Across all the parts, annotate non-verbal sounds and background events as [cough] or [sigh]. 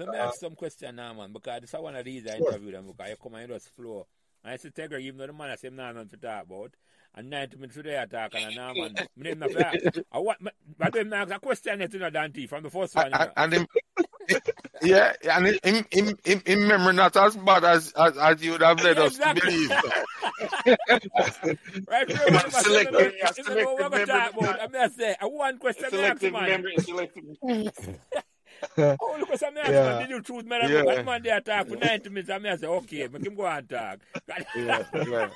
let me uh, ask some question now, man, because this is one of these I interviewed them because you come and you just flow. And I said, Tegra, even though the man I say, nah, nothing to talk about. And 90 minutes today I talk, and now, man, [laughs] my name not that. I want, but them ask a question yet, you know, Dante, from the first one. You know. And him, yeah, and him, him, him, him memory not as bad as, as, as you would have led us to believe. [laughs] right, remember, selective, if you know what we're talking about, I'm going to say, I one question I ask, man. memory, selective. [laughs] Oh, what I'm asking. Yeah. Did you choose me? Yeah. Yeah. One man there talk for 90 minutes. I'm say, okay, make him go and talk. Yeah, yeah.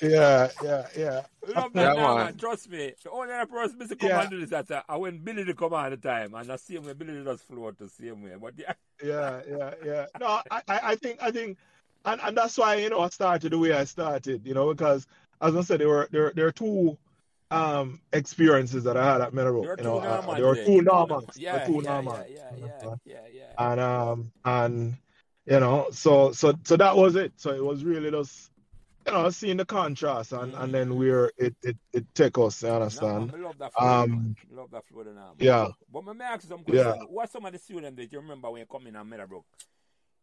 Yeah, yeah, yeah. Love that Yeah, now, man. Trust me. The only other person to come Yeah. this, that's uh, when Billy to come all the time. And the same way, Billy does float the same way. But yeah, yeah, yeah, yeah. No, I, I, I think, I think, and, and that's why you know I started the way I started. You know, because as I said, there were there there are two um experiences that I had at there are Meadowbrook. two You know, uh, there were two Normans. Yeah, two yeah, yeah, Normans. yeah, yeah, yeah, yeah. And um and you know, so so so that was it. So it was really just you know seeing the contrast and and then where it it it take us. You understand? man, I love that flow, Um, man. Love that flow, now, man. Yeah. But me ask you some Yeah. What some of the students that you remember when you come in at Meadowbrook?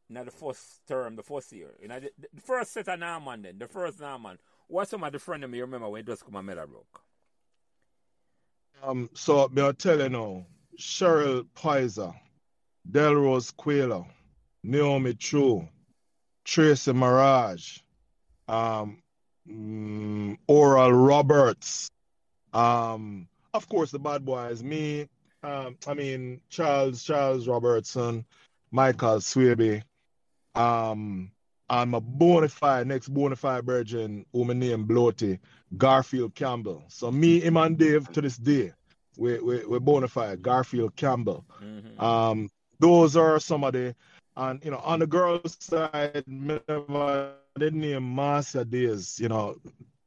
Now the first term, the first year. You know, the, the first set of Norman then, the first Norman. What some of the friend of me you remember when you just come at Meadowbrook? Um, so me I tell you now, Cheryl Pizer, Delrose Quayler, Naomi True, Tracy Mirage, um, mm, Oral Roberts, um, of course the bad boys, me, um, I mean Charles Charles Robertson, Michael Swaby, um, I'm a bona fide next bona fide virgin who my name Bloaty, Garfield Campbell. So me, him and Dave to this day, we we we bona fide Garfield Campbell. Mm-hmm. Um, those are some of the, and you know, on the girls' side, never did name Marcia Days, you know,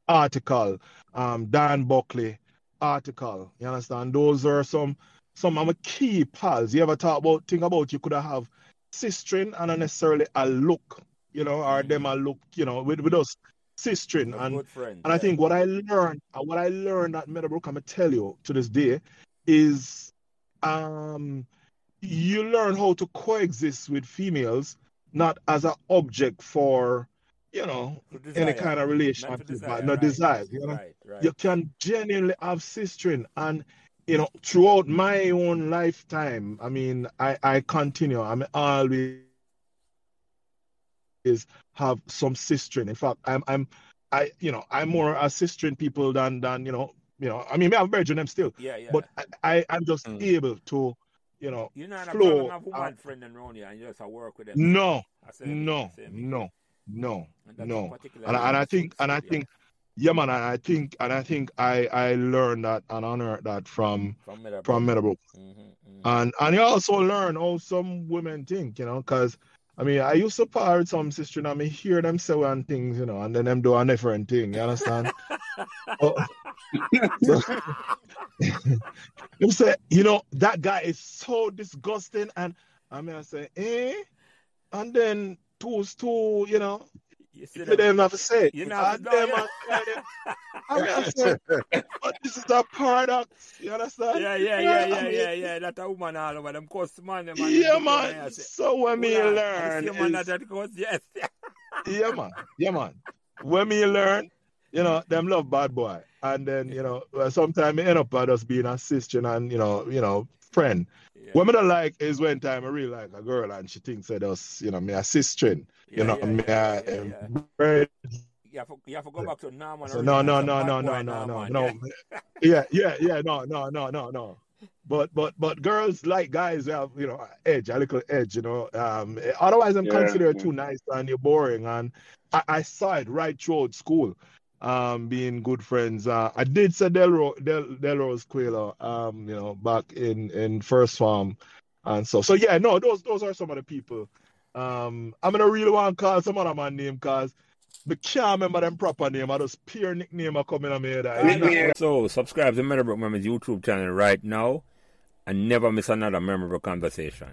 article, um, Dan Buckley, article. You understand? Those are some some of my key pals. You ever talk about think about you could have sistering and not necessarily a look, you know, or them I look, you know, with with us sistering A and friend. and I think what I learned, uh, what I learned at Meadowbrook, I'm gonna tell you to this day, is um, you learn how to coexist with females, not as an object for, you know, any kind of relationship, desire, but no right. desire. You know, Right, right. you can genuinely have sistering, and you know, throughout my own lifetime, I mean, I I continue. I'm always have some sistering. In fact, I'm I'm I you know I'm more a sistering people than than you know you know I mean I have virgin them still, Yeah, yeah. but I, I I'm just Mm. able to you know you know, a flow. problem have woman friend and around you and you just a work with them. no, I say me, no, no, no, And no. And I- and I think and I think yeah man and I think and I think I I learned that and honored that from from Meadowbrook. from Meadowbrook. Mm-hmm, mm-hmm. And and you also learn how some women think, you know, because I mean I used to part with some sister and I mean hear them say one things, you know, and then them do a different thing, you understand? [laughs] Oh, so, [laughs] them say, you know, that guy is so disgusting and I mean I say, eh? And then two's two, you know, you them, have to say you know, them and them- I say, but this is a paradox, you understand? yeah, yeah, yeah, yeah, yeah, yeah. That a woman all over them course man, and Yeah, here man. So when me "Hold learn, same man that course, yes. [laughs] yeah, man, yeah, man. When me learn, you know, them love bad boy, and then you know, sometimes end up by just being a sister and you know, you know, friend. Yeah. What me don't like is when time I really like a girl and she thinks that us, you know, me a sister, you Yeah, know, yeah, me yeah, a yeah, yeah. very You have, to, you have to go back to Norman. So original, no, no, no, no, no, no, no, no. yeah. [laughs] Yeah, yeah, yeah, no, no, no, no, no. But but but girls like guys who have you know edge, a little edge, you know. Um, otherwise, I'm Yeah, considered too nice and you're boring. And I, I saw it right throughout school. Um, being good friends. Uh, I did say Delro, Del, Delrose Quayler, um, you know, back in in first form, and so so yeah, no, those those are some of the people. Um, I'm gonna really want to call some other man name because I can't remember them proper name. I just pure nickname are coming on my head. So, subscribe to Meadowbrook Memories YouTube channel right now and never miss another memorable conversation.